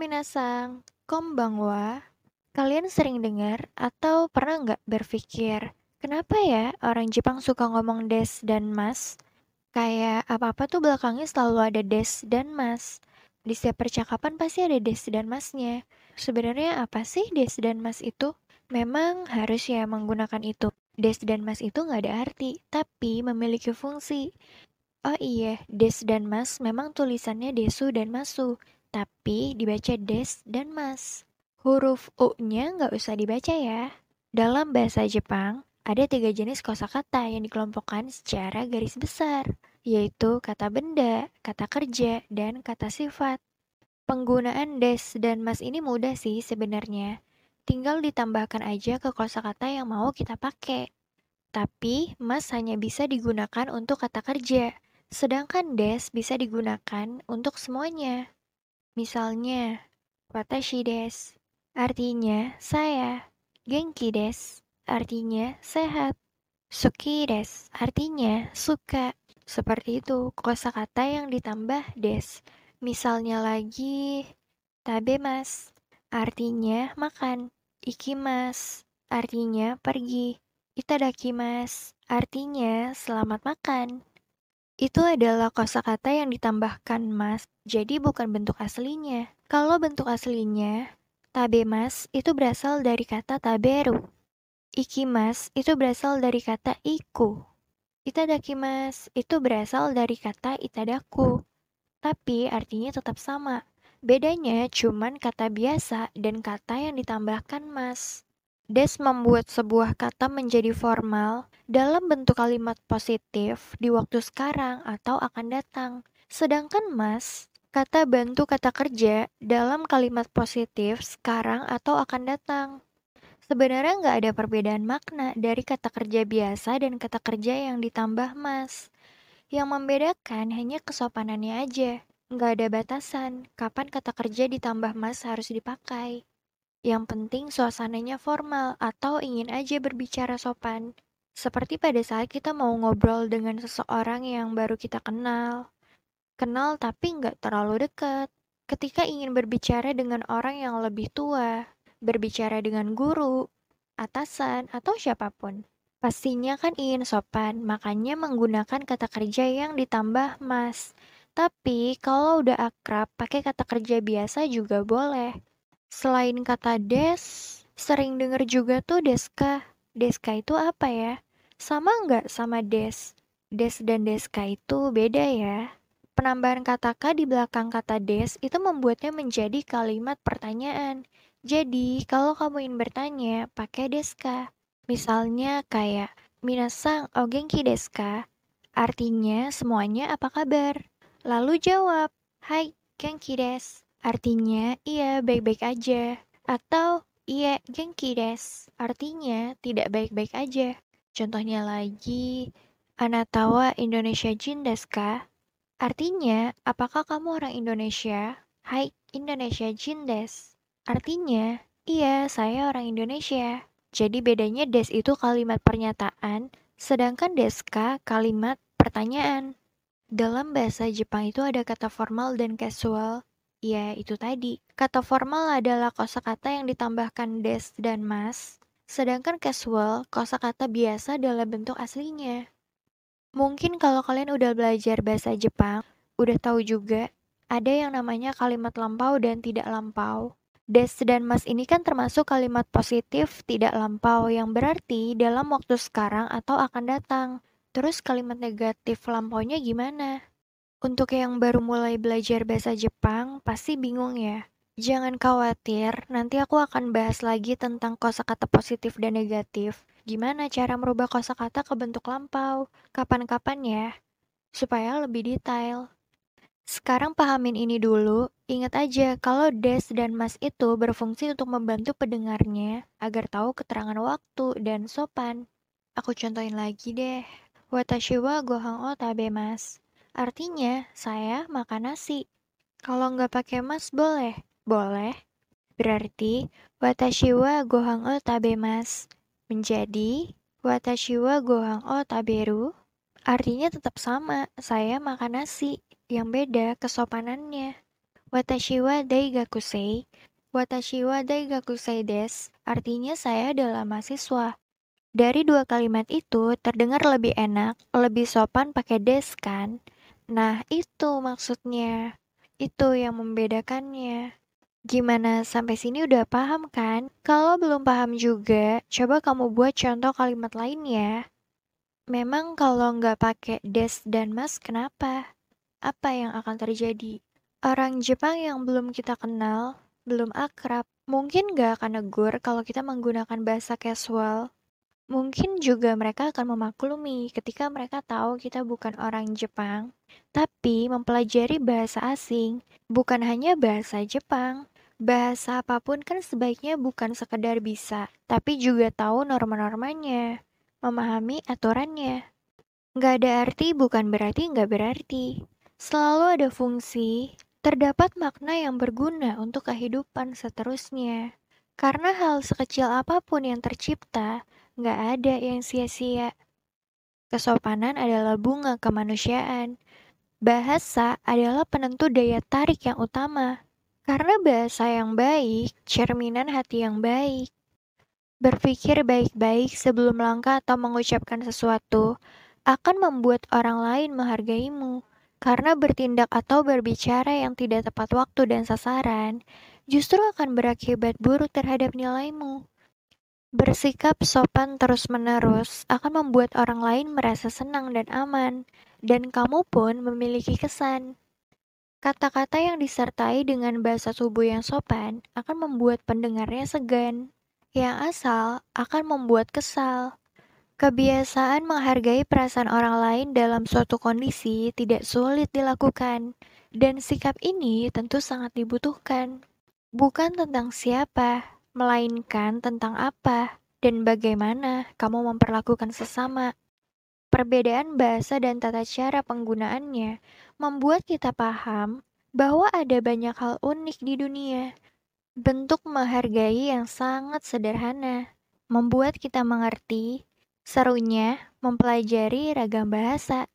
minasang, konbanwa. Kalian sering dengar atau pernah nggak berpikir, kenapa ya orang Jepang suka ngomong des dan mas? Kayak apa-apa tuh belakangnya selalu ada des dan mas. Di setiap percakapan pasti ada des dan masnya. Sebenarnya apa sih des dan mas itu? Memang harus ya menggunakan itu. Des dan mas itu nggak ada arti, tapi memiliki fungsi. Oh iya, des dan mas memang tulisannya desu dan masu, tapi dibaca des dan mas. Huruf U-nya nggak usah dibaca ya. Dalam bahasa Jepang, ada tiga jenis kosakata yang dikelompokkan secara garis besar, yaitu kata benda, kata kerja, dan kata sifat. Penggunaan des dan mas ini mudah sih sebenarnya. Tinggal ditambahkan aja ke kosakata yang mau kita pakai. Tapi mas hanya bisa digunakan untuk kata kerja, sedangkan des bisa digunakan untuk semuanya. Misalnya, watashi desu artinya saya. Genki des, artinya sehat. Suki des, artinya suka. Seperti itu, kosakata yang ditambah des. Misalnya lagi, tabemas, artinya makan. Ikimas, artinya pergi. Itadakimas, artinya selamat makan. Itu adalah kosakata yang ditambahkan mas, jadi bukan bentuk aslinya. Kalau bentuk aslinya, Tabemas itu berasal dari kata taberu. Ikimas itu berasal dari kata iku. Itadakimas itu berasal dari kata itadaku. Tapi artinya tetap sama. Bedanya cuman kata biasa dan kata yang ditambahkan mas. Des membuat sebuah kata menjadi formal dalam bentuk kalimat positif di waktu sekarang atau akan datang. Sedangkan mas Kata bantu kata kerja dalam kalimat positif sekarang atau akan datang. Sebenarnya nggak ada perbedaan makna dari kata kerja biasa dan kata kerja yang ditambah mas. Yang membedakan hanya kesopanannya aja. Nggak ada batasan kapan kata kerja ditambah mas harus dipakai. Yang penting suasananya formal atau ingin aja berbicara sopan. Seperti pada saat kita mau ngobrol dengan seseorang yang baru kita kenal kenal tapi nggak terlalu dekat. Ketika ingin berbicara dengan orang yang lebih tua, berbicara dengan guru, atasan, atau siapa pun. Pastinya kan ingin sopan, makanya menggunakan kata kerja yang ditambah mas. Tapi kalau udah akrab, pakai kata kerja biasa juga boleh. Selain kata des, sering denger juga tuh deska. Deska itu apa ya? Sama nggak sama des? Des dan deska itu beda ya. Penambahan kata ka di belakang kata des itu membuatnya menjadi kalimat pertanyaan. Jadi, kalau kamu ingin bertanya, pakai deska. Misalnya kayak, Minasang o genki desu ka? Artinya, semuanya apa kabar? Lalu jawab, Hai, genki des. Artinya, iya, baik-baik aja. Atau, iya, genki des. Artinya, tidak baik-baik aja. Contohnya lagi, Anatawa Indonesia Jin desu ka? Artinya, apakah kamu orang Indonesia? Hai, Indonesia Jindes. Artinya, iya, saya orang Indonesia. Jadi bedanya des itu kalimat pernyataan, sedangkan deska kalimat pertanyaan. Dalam bahasa Jepang itu ada kata formal dan casual. Ya, itu tadi. Kata formal adalah kosakata yang ditambahkan des dan mas, sedangkan casual kosakata biasa dalam bentuk aslinya. Mungkin kalau kalian udah belajar bahasa Jepang, udah tahu juga ada yang namanya kalimat lampau dan tidak lampau. Des dan mas ini kan termasuk kalimat positif tidak lampau yang berarti dalam waktu sekarang atau akan datang. Terus kalimat negatif lampaunya gimana? Untuk yang baru mulai belajar bahasa Jepang, pasti bingung ya. Jangan khawatir, nanti aku akan bahas lagi tentang kosakata positif dan negatif. Gimana cara merubah kosakata ke bentuk lampau? Kapan-kapan ya? Supaya lebih detail. Sekarang pahamin ini dulu. Ingat aja kalau des dan mas itu berfungsi untuk membantu pendengarnya agar tahu keterangan waktu dan sopan. Aku contohin lagi deh. Watashi wa gohan o tabe mas. Artinya, saya makan nasi. Kalau nggak pakai mas boleh? Boleh. Berarti, watashi wa gohan o tabe mas menjadi watashi wa gohan o taberu artinya tetap sama, saya makan nasi. Yang beda kesopanannya. Watashi wa daigakusei. Watashi wa daigakusei des, artinya saya adalah mahasiswa. Dari dua kalimat itu terdengar lebih enak, lebih sopan pakai des kan? Nah, itu maksudnya. Itu yang membedakannya. Gimana sampai sini udah paham kan? Kalau belum paham juga, coba kamu buat contoh kalimat lain ya. Memang kalau nggak pakai des dan mas, kenapa? Apa yang akan terjadi? Orang Jepang yang belum kita kenal, belum akrab, mungkin nggak akan negur kalau kita menggunakan bahasa casual. Mungkin juga mereka akan memaklumi ketika mereka tahu kita bukan orang Jepang, tapi mempelajari bahasa asing, bukan hanya bahasa Jepang. Bahasa apa pun kan sebaiknya bukan sekedar bisa, tapi juga tahu norma-normanya memahami aturannya. Nggak ada arti bukan berarti nggak berarti. Selalu ada fungsi, terdapat makna yang berguna untuk kehidupan seterusnya. Karena hal sekecil apa pun yang tercipta, nggak ada yang sia-sia. Kesopanan adalah bunga kemanusiaan. Bahasa adalah penentu daya tarik yang utama. Karena bahasa yang baik, cerminan hati yang baik. Berpikir baik-baik sebelum melangkah atau mengucapkan sesuatu akan membuat orang lain menghargaimu. Karena bertindak atau berbicara yang tidak tepat waktu dan sasaran justru akan berakibat buruk terhadap nilaimu. Bersikap sopan terus-menerus akan membuat orang lain merasa senang dan aman, dan kamu pun memiliki kesan. Kata-kata yang disertai dengan bahasa tubuh yang sopan akan membuat pendengarnya segan yang asal akan membuat kesal. Kebiasaan menghargai perasaan orang lain dalam suatu kondisi tidak sulit dilakukan, dan sikap ini tentu sangat dibutuhkan. Bukan tentang siapa, melainkan tentang apa dan bagaimana kamu memperlakukan sesama. Perbedaan bahasa dan tata cara penggunaannya membuat kita paham bahwa ada banyak hal unik di dunia Bentuk menghargai yang sangat sederhana membuat kita mengerti serunya mempelajari ragam bahasa.